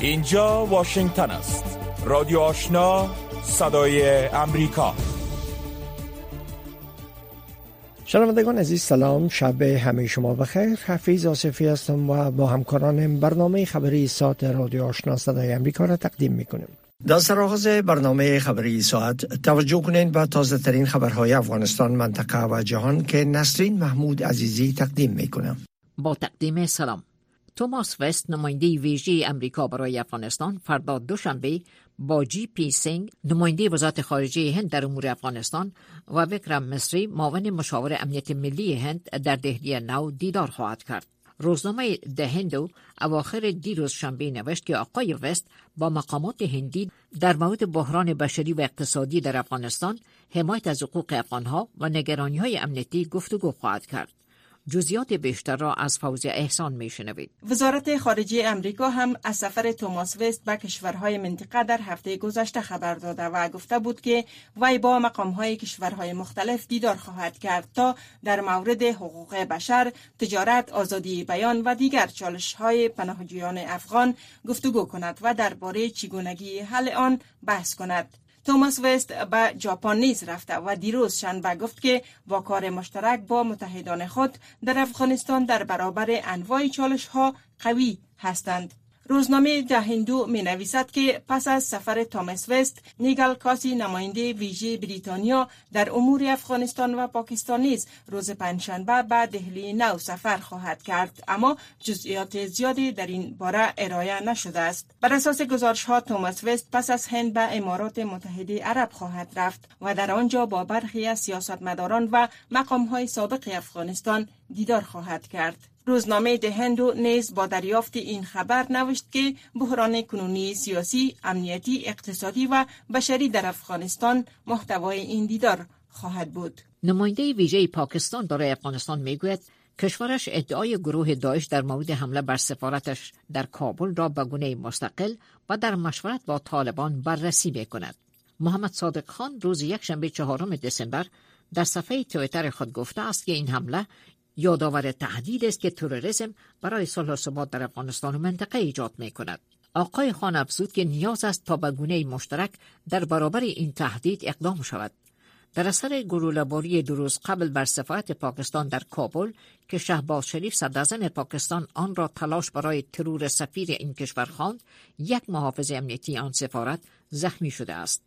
اینجا واشنگتن است. رادیو آشنا صدای امریکا. شنوندگان عزیز سلام. شب همه شما بخیر. حفیظ آصفی هستم و با همکارانم برنامه خبری ساعت رادیو آشنا صدای امریکا را تقدیم می‌کنیم. در سرآغاز برنامه خبری ساعت توجه کنید به تازه ترین خبرهای افغانستان منطقه و جهان که نسرین محمود عزیزی تقدیم می‌کنم با تقدیم سلام. توماس وست نماینده ویژه امریکا برای افغانستان فردا دوشنبه با جی پی سینگ نماینده وزارت خارجه هند در امور افغانستان و وکرم مصری معاون مشاور امنیت ملی هند در دهلی نو دیدار خواهد کرد. روزنامه ده هندو اواخر دیروز شنبه نوشت که آقای وست با مقامات هندی در مورد بحران بشری و اقتصادی در افغانستان حمایت از حقوق افغانها و نگرانی های امنیتی گفتگو خواهد کرد. جزیات بیشتر را از فوزی احسان میشنوید وزارت خارجه امریکا هم از سفر توماس وست به کشورهای منطقه در هفته گذشته خبر داده و گفته بود که وی با مقامهای کشورهای مختلف دیدار خواهد کرد تا در مورد حقوق بشر، تجارت، آزادی بیان و دیگر چالش های پناهجویان افغان گفتگو کند و درباره چگونگی حل آن بحث کند. توماس وست به ژاپن نیز رفته و دیروز شنبه گفت که با کار مشترک با متحدان خود در افغانستان در برابر انواع چالش ها قوی هستند. روزنامه ده هندو می نویسد که پس از سفر تامس وست نیگل کاسی نماینده ویژه بریتانیا در امور افغانستان و پاکستان نیز روز پنجشنبه به دهلی نو سفر خواهد کرد. اما جزئیات زیادی در این باره ارائه نشده است. بر اساس گزارش ها توماس وست پس از هند به امارات متحده عرب خواهد رفت و در آنجا با برخی از سیاستمداران و مقام های سابق افغانستان دیدار خواهد کرد. روزنامه دهندو نیز با دریافت این خبر نوشت که بحران کنونی سیاسی، امنیتی، اقتصادی و بشری در افغانستان محتوای این دیدار خواهد بود. نماینده ویژه پاکستان برای افغانستان می‌گوید کشورش ادعای گروه داعش در مورد حمله بر سفارتش در کابل را به گونه مستقل و در مشورت با طالبان بررسی می کند. محمد صادق خان روز یکشنبه چهارم دسامبر در صفحه تویتر خود گفته است که این حمله یادآور تهدید است که تروریسم برای صلح و ثبات در افغانستان و منطقه ایجاد می کند. آقای خان افزود که نیاز است تا به گونه مشترک در برابر این تهدید اقدام شود. در اثر گلوله‌باری دو روز قبل بر سفارت پاکستان در کابل که شهباز شریف صدرزن پاکستان آن را تلاش برای ترور سفیر این کشور خواند یک محافظ امنیتی آن سفارت زخمی شده است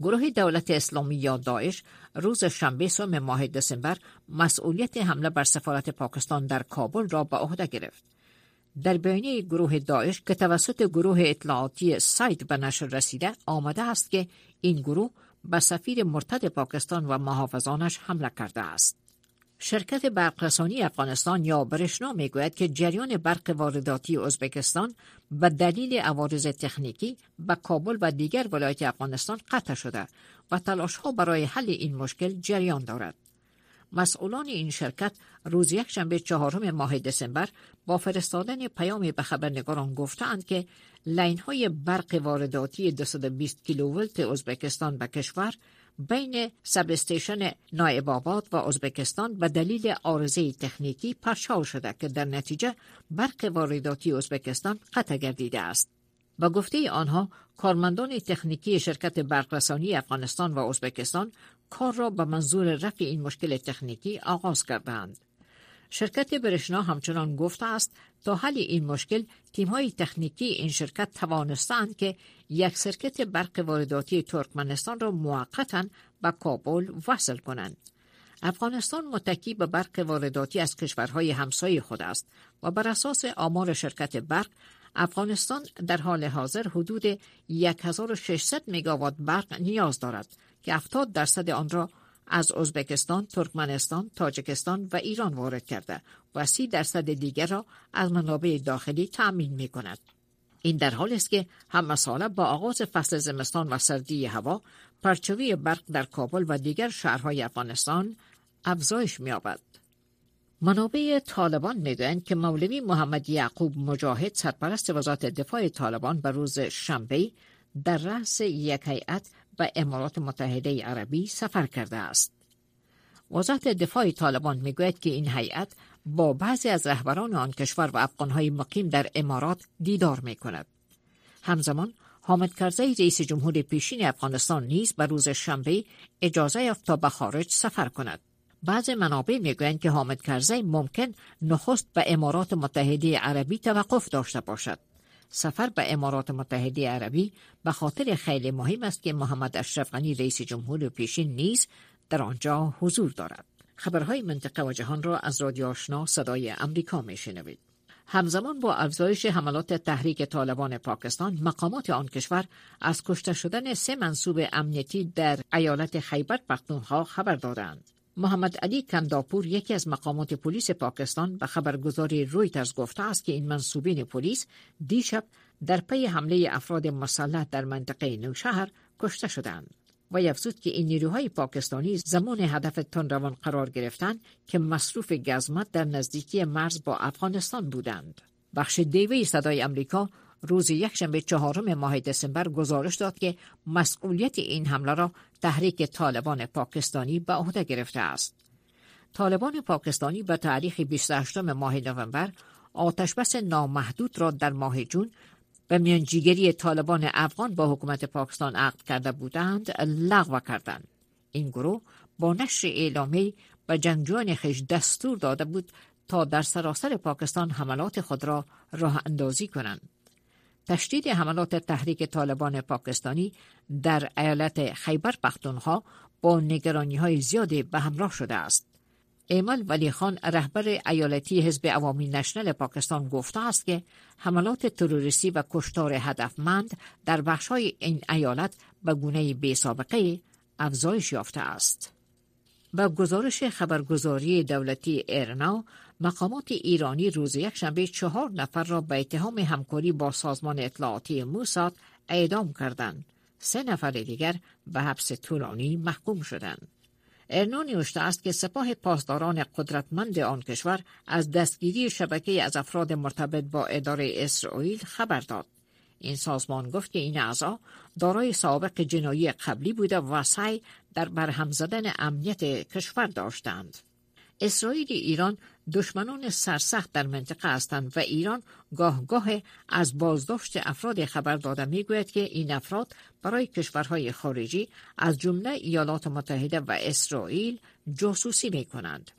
گروه دولت اسلامی یا داعش روز شنبه سوم ماه دسامبر مسئولیت حمله بر سفارت پاکستان در کابل را به عهده گرفت. در بیانیه گروه داعش که توسط گروه اطلاعاتی سایت به نشر رسیده آمده است که این گروه به سفیر مرتد پاکستان و محافظانش حمله کرده است. شرکت برقرسانی افغانستان یا برشنا می‌گوید که جریان برق وارداتی ازبکستان به دلیل عوارض تکنیکی به کابل و دیگر ولایت افغانستان قطع شده و تلاش ها برای حل این مشکل جریان دارد. مسئولان این شرکت روز یک شنبه چهارم ماه دسامبر با فرستادن پیامی به خبرنگاران گفتند که لین های برق وارداتی 220 کیلوولت ازبکستان به کشور بین سبستیشن نایب آباد و ازبکستان به دلیل آرزه تکنیکی پرشار شده که در نتیجه برق وارداتی ازبکستان قطع گردیده است. با گفته آنها کارمندان تکنیکی شرکت برقرسانی افغانستان و ازبکستان کار را به منظور رفع این مشکل تکنیکی آغاز کردند. شرکت برشنا همچنان گفته است تا حل این مشکل های تکنیکی این شرکت توانستند که یک سرکت برق وارداتی ترکمنستان را موقتا به کابل وصل کنند. افغانستان متکی به برق وارداتی از کشورهای همسایه خود است و بر اساس آمار شرکت برق افغانستان در حال حاضر حدود 1600 مگاوات برق نیاز دارد که 70 درصد آن را از ازبکستان، ترکمنستان، تاجکستان و ایران وارد کرده و سی درصد دیگر را از منابع داخلی تأمین می کند. این در حال است که هم ساله با آغاز فصل زمستان و سردی هوا پرچوی برق در کابل و دیگر شهرهای افغانستان افزایش می‌یابد. منابع طالبان می‌گویند که مولوی محمد یعقوب مجاهد سرپرست وزارت دفاع طالبان به روز شنبه در رأس یک هیئت به امارات متحده عربی سفر کرده است. وزارت دفاع طالبان می‌گوید که این هیئت با بعضی از رهبران آن کشور و افغانهای مقیم در امارات دیدار می کند. همزمان حامد کرزی رئیس جمهور پیشین افغانستان نیز به روز شنبه اجازه یافت تا به خارج سفر کند. بعض منابع می‌گویند که حامد کرزی ممکن نخست به امارات متحده عربی توقف داشته باشد. سفر به امارات متحده عربی به خاطر خیلی مهم است که محمد اشرف غنی رئیس جمهور پیشین نیز در آنجا حضور دارد. خبرهای منطقه و جهان را از رادیو آشنا صدای امریکا میشنوید. همزمان با افزایش حملات تحریک طالبان پاکستان مقامات آن کشور از کشته شدن سه منصوب امنیتی در ایالت خیبر پختونخوا خبر دادند. محمد علی کنداپور یکی از مقامات پلیس پاکستان به خبرگزاری رویترز گفته است که این منصوبین پلیس دیشب در پی حمله افراد مسلح در منطقه نوشهر کشته شدند. و افزود که این نیروهای پاکستانی زمان هدف روان قرار گرفتند که مصروف گزمت در نزدیکی مرز با افغانستان بودند. بخش دیوی صدای امریکا روز یکشنبه چهارم ماه دسامبر گزارش داد که مسئولیت این حمله را تحریک طالبان پاکستانی به عهده گرفته است. طالبان پاکستانی به تاریخ 28 ماه نوامبر آتشبس نامحدود را در ماه جون به میانجیگری طالبان افغان با حکومت پاکستان عقد کرده بودند لغو کردند. این گروه با نشر اعلامی به جنگجویان خیش دستور داده بود تا در سراسر پاکستان حملات خود را راه اندازی کنند. تشدید حملات تحریک طالبان پاکستانی در ایالت خیبر پختونخوا با نگرانی های زیادی به همراه شده است. ایمال ولی خان رهبر ایالتی حزب عوامی نشنل پاکستان گفته است که حملات تروریستی و کشتار هدفمند در های این ایالت به گونه بی سابقه افزایش یافته است. با گزارش خبرگزاری دولتی ایرنا مقامات ایرانی روز یکشنبه چهار نفر را به اتهام همکاری با سازمان اطلاعاتی موساد اعدام کردند. سه نفر دیگر به حبس طولانی محکوم شدند. ارنا نوشته است که سپاه پاسداران قدرتمند آن کشور از دستگیری شبکه از افراد مرتبط با اداره اسرائیل خبر داد. این سازمان گفت که این اعضا دارای سابق جنایی قبلی بوده و سعی در برهم زدن امنیت کشور داشتند. اسرائیل ایران دشمنان سرسخت در منطقه هستند و ایران گاه گاه از بازداشت افراد خبر داده می‌گوید که این افراد برای کشورهای خارجی از جمله ایالات متحده و اسرائیل جاسوسی می کنند.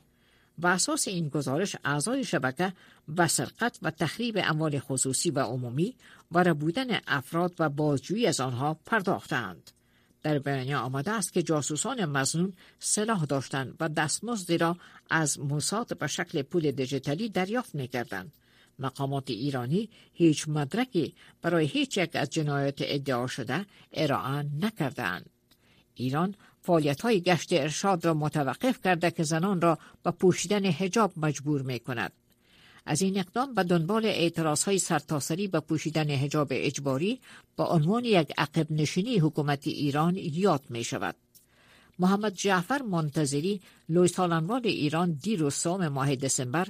و اساس این گزارش اعضای شبکه به سرقت و تخریب اموال خصوصی و عمومی و بودن افراد و بازجویی از آنها پرداختند. در بیانیه آمده است که جاسوسان مزنون سلاح داشتند و دستمزدی را از موساد به شکل پول دیجیتالی دریافت می‌کردند مقامات ایرانی هیچ مدرکی برای هیچ یک از جنایات ادعا شده ارائه نکردند. ایران فعالیت های گشت ارشاد را متوقف کرده که زنان را به پوشیدن حجاب مجبور می کند. از این اقدام به دنبال اعتراض های سرتاسری به پوشیدن حجاب اجباری با عنوان یک عقب نشینی حکومت ایران یاد می شود. محمد جعفر منتظری لوی ایران دیروز سوم ماه دسامبر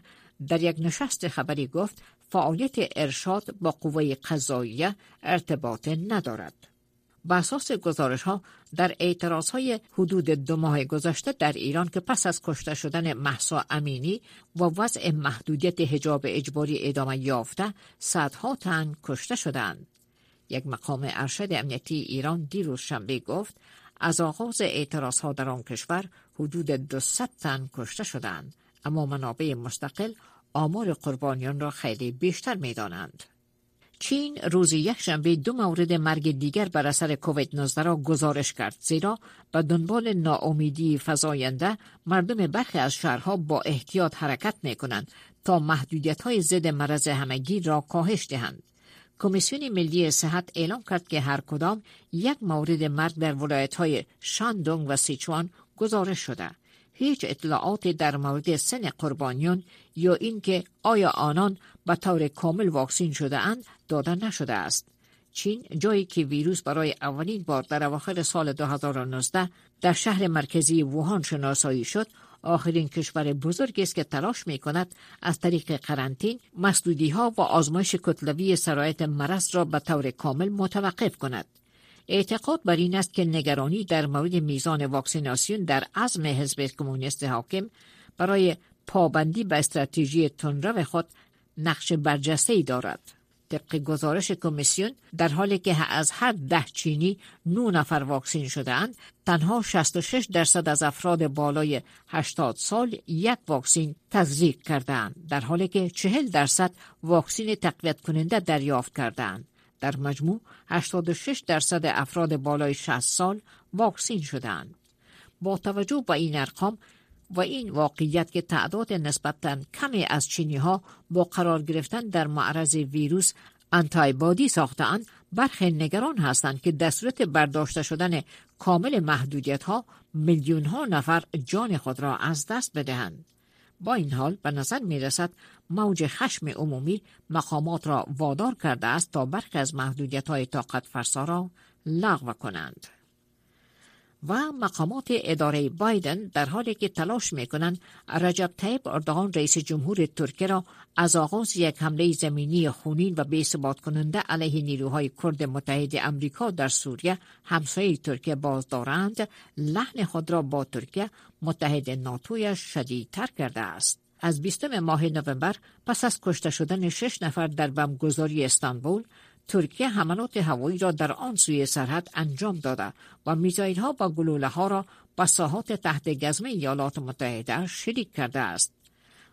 در یک نشست خبری گفت فعالیت ارشاد با قوه قضاییه ارتباط ندارد. به اساس گزارش ها در اعتراض های حدود دو ماه گذشته در ایران که پس از کشته شدن محسا امینی و وضع محدودیت حجاب اجباری ادامه یافته صدها تن کشته شدند. یک مقام ارشد امنیتی ایران دیروز شنبه گفت از آغاز اعتراض ها در آن کشور حدود 200 تن کشته شدند اما منابع مستقل آمار قربانیان را خیلی بیشتر می دانند. چین روز یکشنبه دو مورد مرگ دیگر بر اثر کووید 19 را گزارش کرد زیرا به دنبال ناامیدی فزاینده مردم برخی از شهرها با احتیاط حرکت می کنند تا محدودیت های ضد مرض همگی را کاهش دهند. کمیسیون ملی صحت اعلام کرد که هر کدام یک مورد مرگ در ولایت های شاندونگ و سیچوان گزارش شده. هیچ اطلاعاتی در مورد سن قربانیان یا اینکه آیا آنان به طور کامل واکسین شده اند داده نشده است. چین جایی که ویروس برای اولین بار در اواخر سال 2019 در شهر مرکزی ووهان شناسایی شد آخرین کشور بزرگی است که تلاش می کند از طریق قرنطین مسدودی ها و آزمایش کتلوی سرایت مرض را به طور کامل متوقف کند اعتقاد بر این است که نگرانی در مورد میزان واکسیناسیون در عزم حزب کمونیست حاکم برای پابندی به استراتژی تندرو خود نقش برجسته ای دارد. طبق گزارش کمیسیون در حالی که از هر ده چینی نو نفر واکسین شده اند تنها 66 درصد از افراد بالای 80 سال یک واکسین تزریق کردند در حالی که 40 درصد واکسین تقویت کننده دریافت کردند در مجموع 86 درصد افراد بالای 60 سال واکسین شدند با توجه به این ارقام و این واقعیت که تعداد نسبتا کمی از چینی ها با قرار گرفتن در معرض ویروس انتایبادی ساختند برخی نگران هستند که در صورت برداشته شدن کامل محدودیت ها میلیون ها نفر جان خود را از دست بدهند. با این حال به نظر می رسد موج خشم عمومی مقامات را وادار کرده است تا برخی از محدودیت های طاقت فرسا را لغو کنند. و مقامات اداره بایدن در حالی که تلاش می کنند رجب طیب اردوغان رئیس جمهور ترکیه را از آغاز یک حمله زمینی خونین و بی‌ثبات کننده علیه نیروهای کرد متحد امریکا در سوریه همسایه ترکیه باز دارند لحن خود را با ترکیه متحد ناتویش شدیدتر کرده است. از 20 ماه نوامبر پس از کشته شدن شش نفر در بمبگذاری استانبول ترکیه حملات هوایی را در آن سوی سرحد انجام داده و میزایل ها و گلوله ها را به ساحات تحت گزم ایالات متحده شریک کرده است.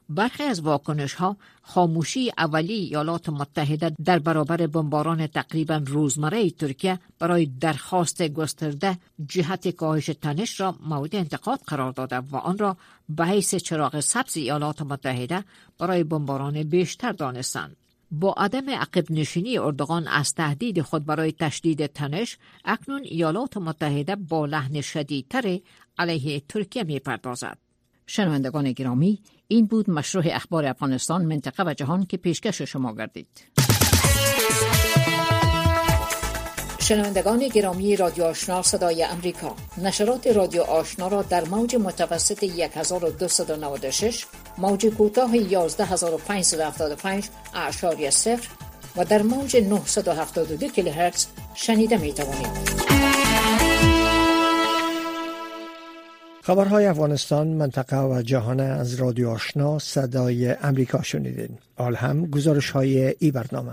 برخی از واکنش ها خاموشی اولی ایالات متحده در برابر بمباران تقریبا روزمره ترکیه برای درخواست گسترده جهت کاهش تنش را مورد انتقاد قرار داده و آن را به حیث چراغ سبز ایالات متحده برای بمباران بیشتر دانستند. با عدم عقب نشینی اردوغان از تهدید خود برای تشدید تنش اکنون ایالات متحده با لحن شدیدتر علیه ترکیه می پردازد. شنوندگان گرامی این بود مشروع اخبار افغانستان منطقه و جهان که پیشکش شما گردید. شنوندگان گرامی رادیو آشنا صدای امریکا نشرات رادیو آشنا را در موج متوسط 1296 موج کوتاه 11575 اعشاری صفر و در موج 972 کیلوهرتز شنیده می توانید. خبرهای افغانستان منطقه و جهان از رادیو آشنا صدای امریکا شنیدین. آل هم گزارش های ای برنامه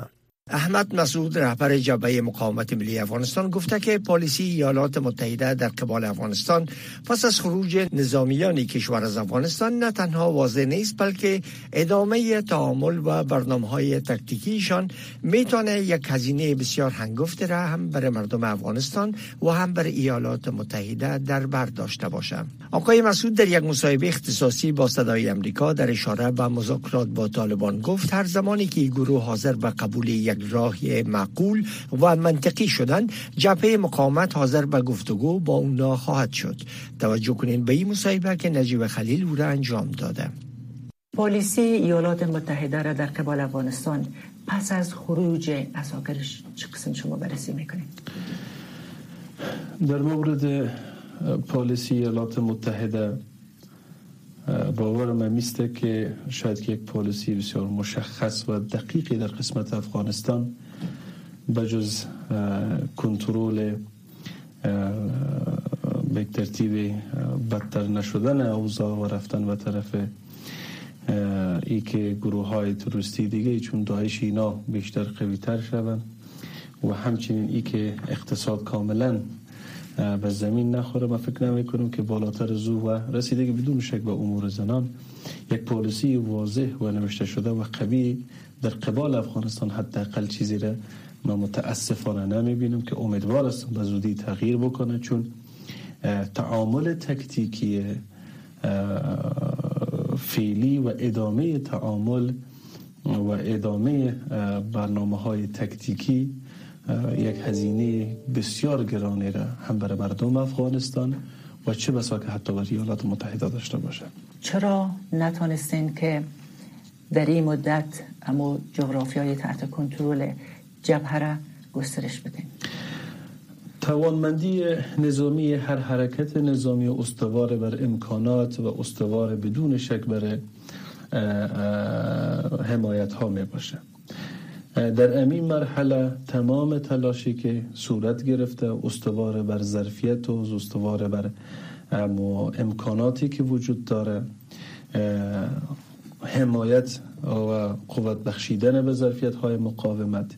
احمد مسعود رهبر جبهه مقاومت ملی افغانستان گفته که پالیسی ایالات متحده در قبال افغانستان پس از خروج نظامیان کشور از افغانستان نه تنها واضح نیست بلکه ادامه تعامل و برنامه های تکتیکیشان می‌تونه یک هزینه بسیار هنگفت را هم برای مردم افغانستان و هم برای ایالات متحده در بر داشته باشه. آقای مسعود در یک مصاحبه اختصاصی با صدای امریکا در اشاره به مذاکرات با طالبان گفت هر زمانی که گروه حاضر به قبول راه معقول و منطقی شدن جبهه مقاومت حاضر به گفتگو با اونا خواهد شد. توجه کنین به این مصاحبه که نجیب خلیل او را انجام داده. پالیسی ایالات متحده را در قبال افغانستان پس از خروج اساکرش چه قسم شما بررسی می‌کنید در مورد پالیسی ایالات متحده باورم میسته که شاید یک پالیسی بسیار مشخص و دقیقی در قسمت افغانستان بجز کنترل به ترتیب بدتر نشدن اوضاع و رفتن و طرف ای که گروه های تروریستی دیگه چون داعش اینا بیشتر قوی تر شوند و همچنین ای که اقتصاد کاملا به زمین نخوره. ما فکر نمی کنم که بالاتر زو و رسیدگی بدون شک به امور زنان یک پالیسی واضح و نوشته شده و قوی در قبال افغانستان حداقل چیزی را ما متاسفانه نمی بینم که امیدوار هستم به زودی تغییر بکنه چون تعامل تکتیکی فعلی و ادامه تعامل و ادامه برنامه های تکتیکی یک هزینه بسیار گرانی را هم برای مردم افغانستان و چه بسا که حتی برای ایالات متحده داشته باشه چرا نتانستین که در این مدت اما جغرافی های تحت کنترل جبهه را گسترش بدین؟ توانمندی نظامی هر حرکت نظامی استوار بر امکانات و استوار بدون شک بر حمایت ها می باشه در امین مرحله تمام تلاشی که صورت گرفته استوار بر ظرفیت و استوار بر امکاناتی که وجود داره حمایت و قوت بخشیدن به ظرفیت های مقاومت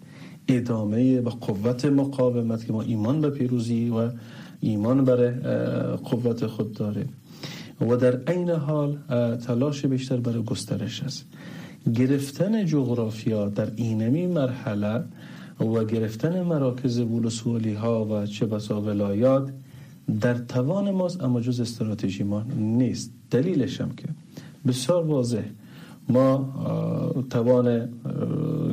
ادامه و قوت مقاومت که ما ایمان به پیروزی و ایمان بر قوت خود داریم. و در عین حال تلاش بیشتر برای گسترش است. گرفتن جغرافیا در اینمی مرحله و گرفتن مراکز ولسوالی ها و چه بسا ولایات در توان ماست اما جز استراتژی ما نیست. دلیلش هم که بسیار واضح. ما توان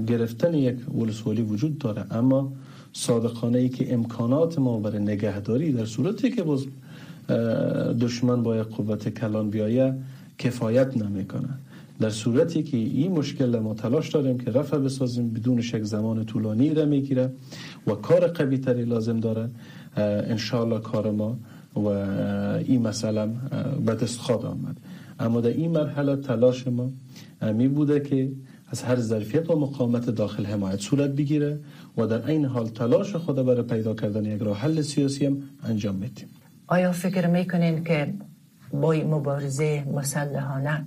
گرفتن یک ولسوالی وجود داره اما صادقانه ای که امکانات ما برای نگهداری در صورتی که باز دشمن با یک قوت کلان بیایه کفایت نمی‌کنه در صورتی که این مشکل ما تلاش داریم که رفع بسازیم بدون شک زمان طولانی را می‌گیره و کار قوی تری لازم داره. انشالله کار ما و این مثلا به دست خواهد آمد. اما در این مرحله تلاش ما می بوده که از هر ظرفیت و مقامت داخل حمایت صورت بگیره و در این حال تلاش خود برای پیدا کردن یک راه حل سیاسی هم انجام میدیم آیا فکر می‌کنین که با مبارزه مسلحانه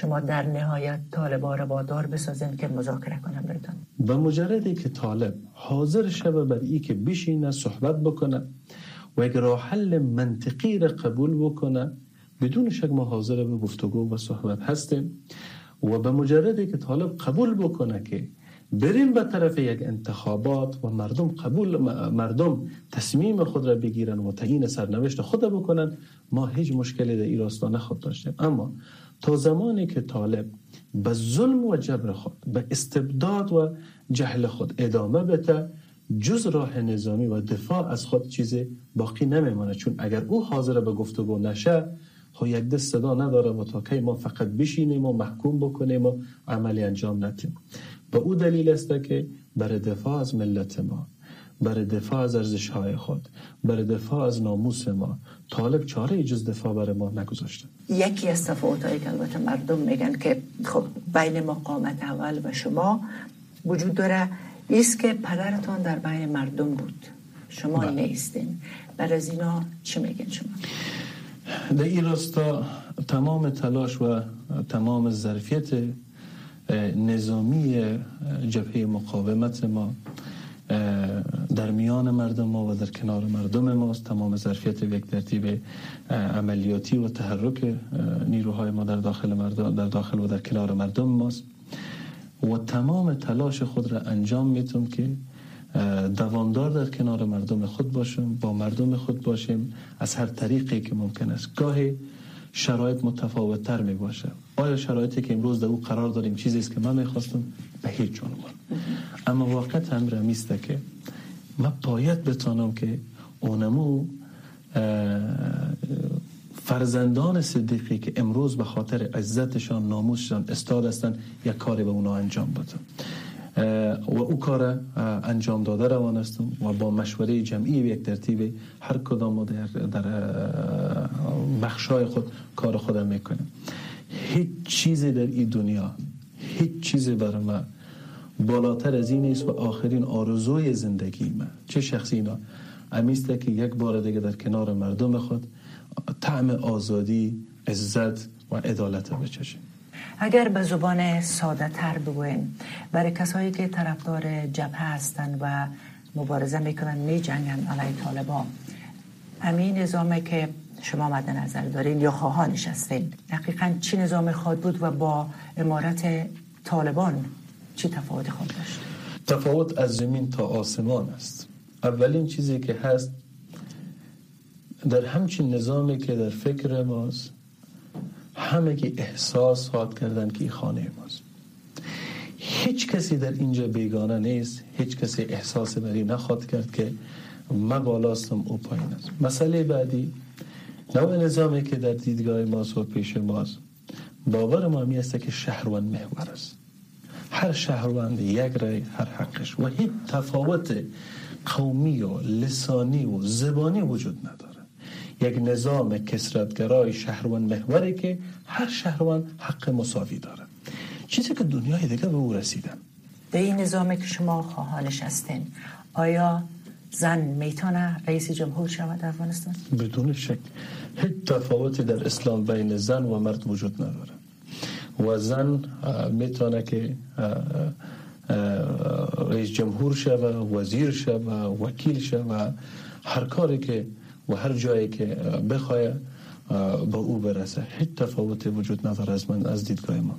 شما در نهایت طالبا را وادار بسازین که مذاکره کنن بردن به مجردی که طالب حاضر شبه بر ای که بشینه صحبت بکنه و یک راه حل منطقی را قبول بکنه بدون شک ما حاضر به گفتگو و صحبت هستیم و به مجردی که طالب قبول بکنه که بریم به طرف یک انتخابات و مردم قبول مردم تصمیم خود را بگیرن و تعیین سرنوشت خود بکنن ما هیچ مشکلی در این راستا نخواد داشتیم. اما تا زمانی که طالب به ظلم و جبر خود به استبداد و جهل خود ادامه بده جز راه نظامی و دفاع از خود چیز باقی نمیمانه چون اگر او حاضر به گفتگو نشه خب یک دست صدا نداره و تا که ما فقط بشینیم و محکوم بکنیم و عملی انجام ندیم. به او دلیل است که برای دفاع از ملت ما برای دفاع از ارزش های خود برای دفاع از ناموس ما. طالب چاره جز دفاع برای ما نگذاشته. یکی از تفاوت که البته مردم میگن که خب بین مقامت اول و شما وجود داره ایست که پدرتان در بین مردم بود. شما بله. نیستین. بر از اینا چی میگن شما؟ در این راستا تمام تلاش و تمام ظرفیت نظامی جبهه مقاومت ما در میان مردم ما و در کنار مردم ماست تمام ظرفیت یک ترتیب عملیاتی و تحرک نیروهای ما در داخل مردم در داخل و در کنار مردم ماست. و تمام تلاش خود را انجام میتون که دواندار در کنار مردم خود باشیم با مردم خود باشیم. از هر طریقی که ممکن است. گاهی شرایط متفاوت تر می باشه آیا شرایطی که امروز در او قرار داریم چیزی است که من می‌خواستم به هیچ عنوان. اما واقع هم رمیسته که من باید بتانم که اونمو فرزندان صدیقی که امروز به خاطر عزتشان ناموسشان استاد هستند یک کاری به اونا انجام بدم. و او کار انجام داده روان هستم و با مشوره جمعی و یک ترتیب هر کدام در, در بخشای خود کار خودم می‌کنیم هیچ چیزی در این دنیا هیچ چیزی برای من بالاتر از این نیست و آخرین آرزوی زندگی من. چه شخصی اینا؟ امیسته که یک بار دیگه در کنار مردم خود طعم آزادی عزت و عدالت بچشیم. اگر به زبان ساده تر بگویم برای کسایی که طرفدار جبهه هستند و مبارزه می‌کنن می جنگن علیه طالبان همین نظامه که شما مد نظر دارین یا خواهانش هستین دقیقا چی نظام خواهد بود و با امارت طالبان چی تفاوت خواهد داشت؟ تفاوت از زمین تا آسمان است. اولین چیزی که هست در همچین نظامی که در فکر ماست همه احساس خواد کردن که خانه ماست. هیچ کسی در اینجا بیگانه نیست هیچ کسی احساس بری نخواد کرد که من بالاستم او پایین است. مسئله بعدی نوع نظامی که در دیدگاه ماست و پیش ماست. باور ما می است که شهروان محور است. هر شهروند یک رای هر حقش. و هیچ تفاوت قومی و لسانی و زبانی وجود نداره. یک نظام کسرتگرای شهروان محوری که هر شهروان حق مساوی داره. چیزی که دنیای دیگه به او رسیدن. در این نظامی که شما خواهانش هستین آیا زن می‌تونه رئیس جمهور شود افغانستان؟ بدون شک. هیچ تفاوتی در اسلام بین زن و مرد وجود نداره. و زن می‌تونه که رئیس جمهور شود وزیر شود وکیل شود هر کاری که و هر جایی که بخواه به او برسه. هیچ تفاوتی وجود نداره از من از دیدگاه ما.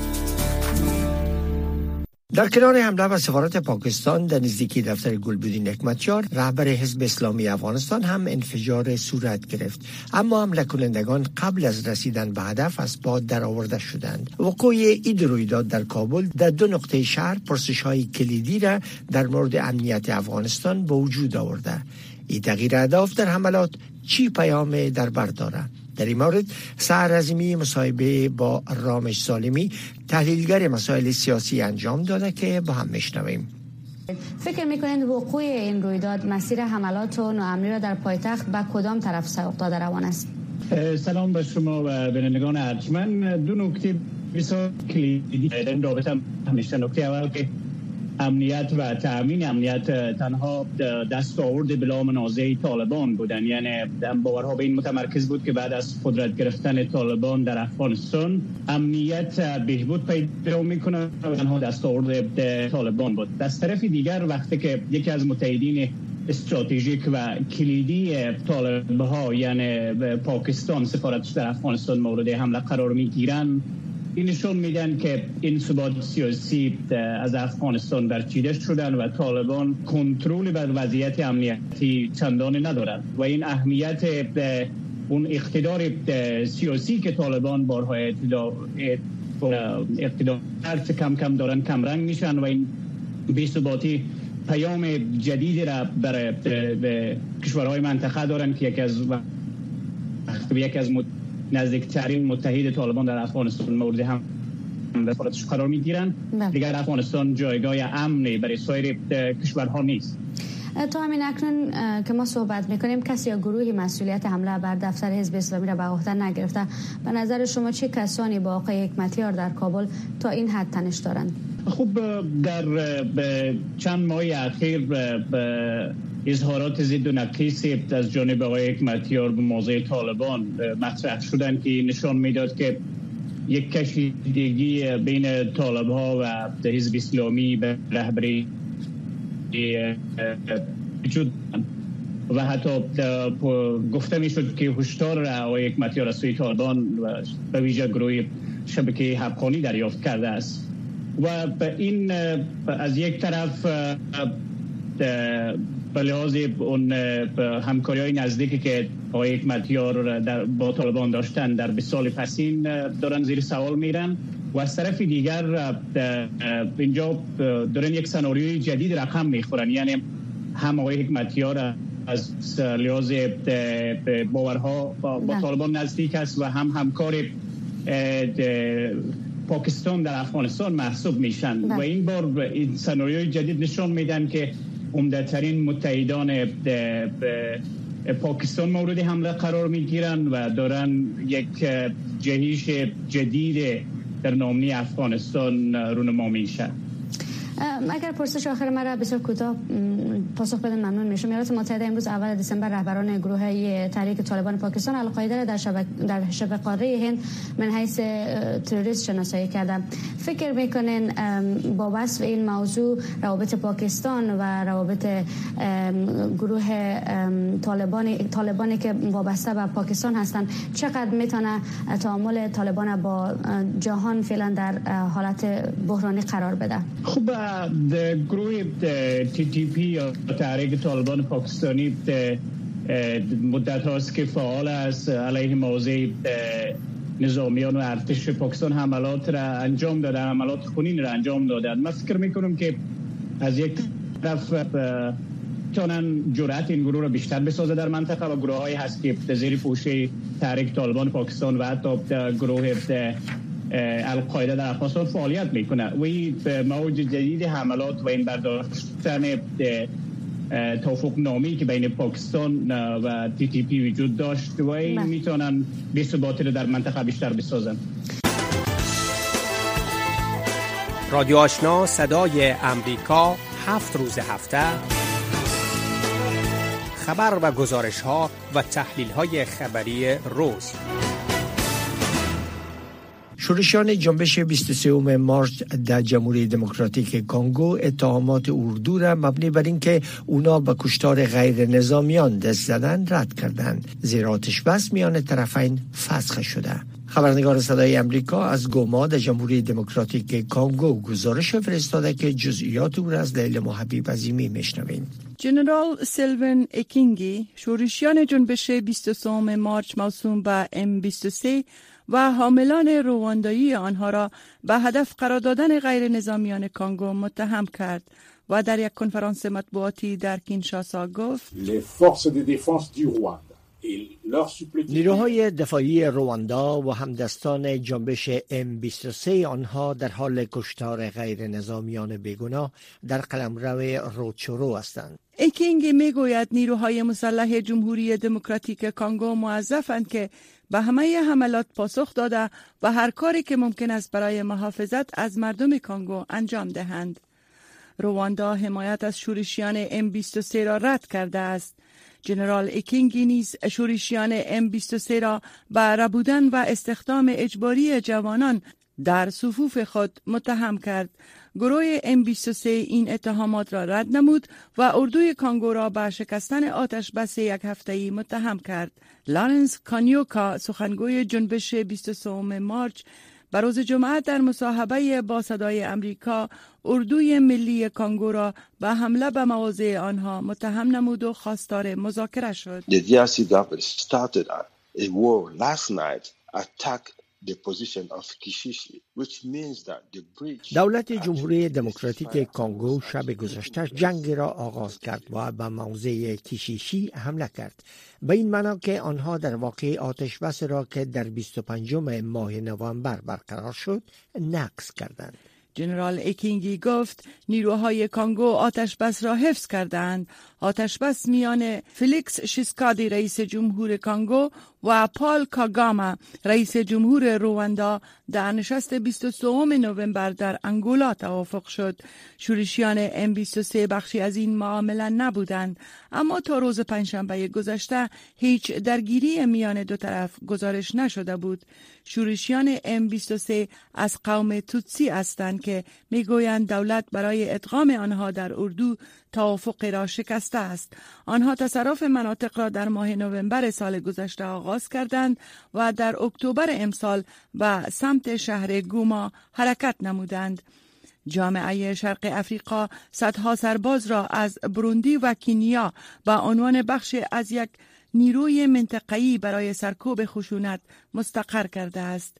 در کنار حمله و سفارت پاکستان در نزدیکی دفتر گلبدین نکمتیار رهبر حزب اسلامی افغانستان هم انفجار صورت گرفت. اما حمله کنندگان قبل از رسیدن به هدف از باد درآورده شدند. وقوع این رویداد در کابل در دو نقطه شهر پرسش های کلیدی را در مورد امنیت افغانستان به وجود آورده. این تغییر اهداف در حملات چی پیام در بر دارد؟ در این مورد سرعظمی مصاحبه با رامش سالمی تحلیلگر مسائل سیاسی انجام داده که با هم میشنویم فکر می‌کنید وقوع این رویداد مسیر حملات و نوامنی را در پایتخت به کدام طرف سوق داده روان است؟ سلام به شما و بینندگان ارجمند دو نکته بسیار کلیدی در این رابطه همیشه نکته اول که امنیت و تأمین امنیت تنها دست آورد بلا منازع طالبان بودن. یعنی باورها به این متمرکز بود که بعد از قدرت گرفتن طالبان در افغانستان امنیت بهبود پیدا می‌کنه و تنها دست آورد طالبان بود. دست طرف دیگر وقتی که یکی از متحدین استراتژیک و کلیدی طالب ها یعنی پاکستان سفارتش در افغانستان مورد حمله قرار می‌گیرن این نشون میدن که این ثبات سیاسی از افغانستان برچیده شدن و طالبان کنترل بر وضعیت امنیتی چندانی ندارند. و این اهمیت اون اقتدار سیاسی که طالبان بارها اقتدار کم کم دارن کمرنگ میشن و این ثباتی پیام جدید را برای کشورهای منطقه دارن که یکی از یکی از نزدیکترین متحد طالبان در افغانستان مورد هم وفارتش قرار می‌گیرن. بله. دیگر افغانستان جایگاه امنی برای سایر کشورها نیست. تا همین اکنون که ما صحبت می‌کنیم کسی یا گروهی مسئولیت حمله بر دفتر حزب اسلامی را به عهده نگرفته. به نظر شما چه کسانی با آقای حکمتیار در کابل تا این حد تنش دارند؟ خب در چند ماه اخیر اظهارات ضد و نقیص از جانب آقای حکمتیار به موضع طالبان مطرح شدن که نشان می‌داد که یک کشیدگی بین طالب ها و حزب اسلامی به رهبری وجود و حتی گفته می شد که هشدار آقای حکمتیار از سوی طالبان به ویژه گروه شبکه حقانی دریافت کرده است. و این از یک طرف به لحاظ اون همکاری های نزدیکی که آقای حکمتیار در با طالبان داشتن در به سال پسین دارن زیر سوال میرن و از طرف دیگر اینجا دارن یک سناریوی جدید رقم می‌خورن یعنی هم آقای حکمتیار از لحاظ باورها با. طالبان نزدیک است و هم همکار پاکستان در افغانستان محسوب میشن و. این بار این سناریوی جدید نشان میدن که عمدهترین متحدان پاکستان مورد حمله قرار می‌گیرن و دارن یک جهیش جدید در نامنی افغانستان رونما میشه اگر پرسش آخر مرا بسیار کوتاه پاسخ بدن ممنون میشم. ایالات متحده امروز اول دسامبر رهبران گروه تحریک طالبان پاکستان القاعده در شبه در شبه قاره هند من حیث تروریست شناسایی کردن فکر می‌کنین با وصف این موضوع روابط پاکستان و روابط گروه طالبان طالبانی که وابسته به پاکستان هستند چقدر می‌تونه تعامل طالبان با جهان فعلا در حالت بحرانی قرار بده؟ خب گروه تی تی پی یا تحریک طالبان پاکستانی مدت هاست که فعال است. علیه موضع نظامیان و ارتش پاکستان حملات را انجام دادن حملات خونین را انجام دادن من فکر می‌کنم که از یک طرف می‌تونن جرأت این گروه رو بیشتر بسازه در منطقه و گروه های هست که زیر پوشه تحریک طالبان پاکستان و حتی گروه القاعده در افغانستان فعالیت می‌کنه. و این موج جدید حملات و این برداشتن توفق نامی که بین پاکستان و تی تی پی وجود داشت و این بله. می‌تونن بی ثباتی رو در منطقه بیشتر بسازن. رادیو آشنا صدای امریکا هفت روز هفته. خبر و گزارش ها و تحلیل های خبری روز. شورشیان جنبش 23 مارچ در جمهوری دموکراتیک کانگو اتهامات اردو را مبنی بر اینکه اونا به کشتار غیر نظامیان دست زدن رد کردند. زیرا آتش بس میان طرفین فسخ شده. خبرنگار صدای امریکا از گوما در جمهوری دموکراتیک کانگو گزارش فرستاده که جزئیات او را از لیل محبیب عظیمی میشنویم. جنرال سیلون اکینگی شورشیان جنبش 23 مارچ موسوم به M23 و حاملان رواندایی آنها را به هدف قرار دادن غیر نظامیان کانگو متهم کرد و در یک کنفرانس مطبوعاتی در کینشاسا گفت نیروهای دفاعی رواندا و همدستان جنبش M23 آنها در حال کشتار غیر نظامیان بیگناه در قلمرو روچورو هستند. ایکینگی می گوید نیروهای مسلح جمهوری دموکراتیک کانگو موظفند که به همه حملات پاسخ داده و هر کاری که ممکن است برای محافظت از مردم کانگو انجام دهند. رواندا حمایت از شورشیان M23 را رد کرده است. جنرال اکینگی نیز شورشیان M23 را به ربودن و استخدام اجباری جوانان در صفوف خود متهم کرد. گروه M23 این اتهامات را رد نمود و اردوی کانگو را به شکستن آتش بس یک هفته ای متهم کرد. لارنس کانیوکا سخنگوی جنبش 23 مارچ بر روز جمعه در مصاحبه با صدای امریکا اردوی ملی کانگو را به حمله به مواضع آنها متهم نمود و خواستار مذاکره شد. The DRC دولت جمهوری دموکراتیک کانگو شب گذشته جنگ را آغاز کرد و به موضع کیشیشی حمله کرد. به این معنا که آنها در واقع آتش بس را که در 25 ماه نوامبر برقرار شد نقض کردند. جنرال ایکینگی گفت نیروهای کانگو آتش بس را حفظ کردند. آتش بس میان فلیکس شیسکادی رئیس جمهور کانگو و پال کاگاما رئیس جمهور رواندا در نشست 23 نوامبر در انگولا توافق شد. شورشیان M23 بخشی از این معامله نبودند اما تا روز پنجشنبه گذشته هیچ درگیری میان دو طرف گزارش نشده بود. شورشیان M23 از قوم توتسی هستند که می‌گویند دولت برای ادغام آنها در اردو توافق را شکسته است. آنها تصرف مناطق را در ماه نوامبر سال گذشته آغاز کردند و در اکتبر امسال به سمت شهر گوما حرکت نمودند. جامعه شرق افریقا صدها سرباز را از بروندی و کینیا به عنوان بخش از یک نیروی منطقه‌ای برای سرکوب خشونت مستقر کرده است.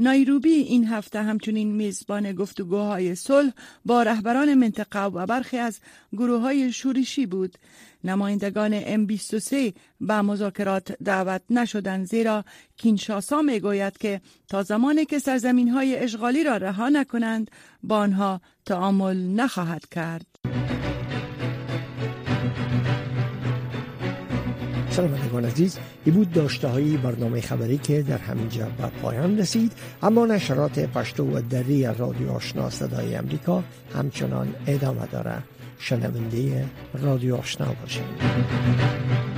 نایروبی این هفته همچنین میزبان گفتگوهای صلح با رهبران منطقه و برخی از گروه های شورشی بود. نمایندگان M23 به مذاکرات دعوت نشدند زیرا کینشاسا می‌گوید که تا زمانی که سرزمین های اشغالی را رها نکنند با آنها تعامل نخواهد کرد. شنوندگان عزیز. ای بود داشته های برنامه خبری که در همینجا به پایان رسید. اما نشرات پشتو و دری رادیو آشنا صدای امریکا همچنان ادامه داره شنونده رادیو آشنا باشید.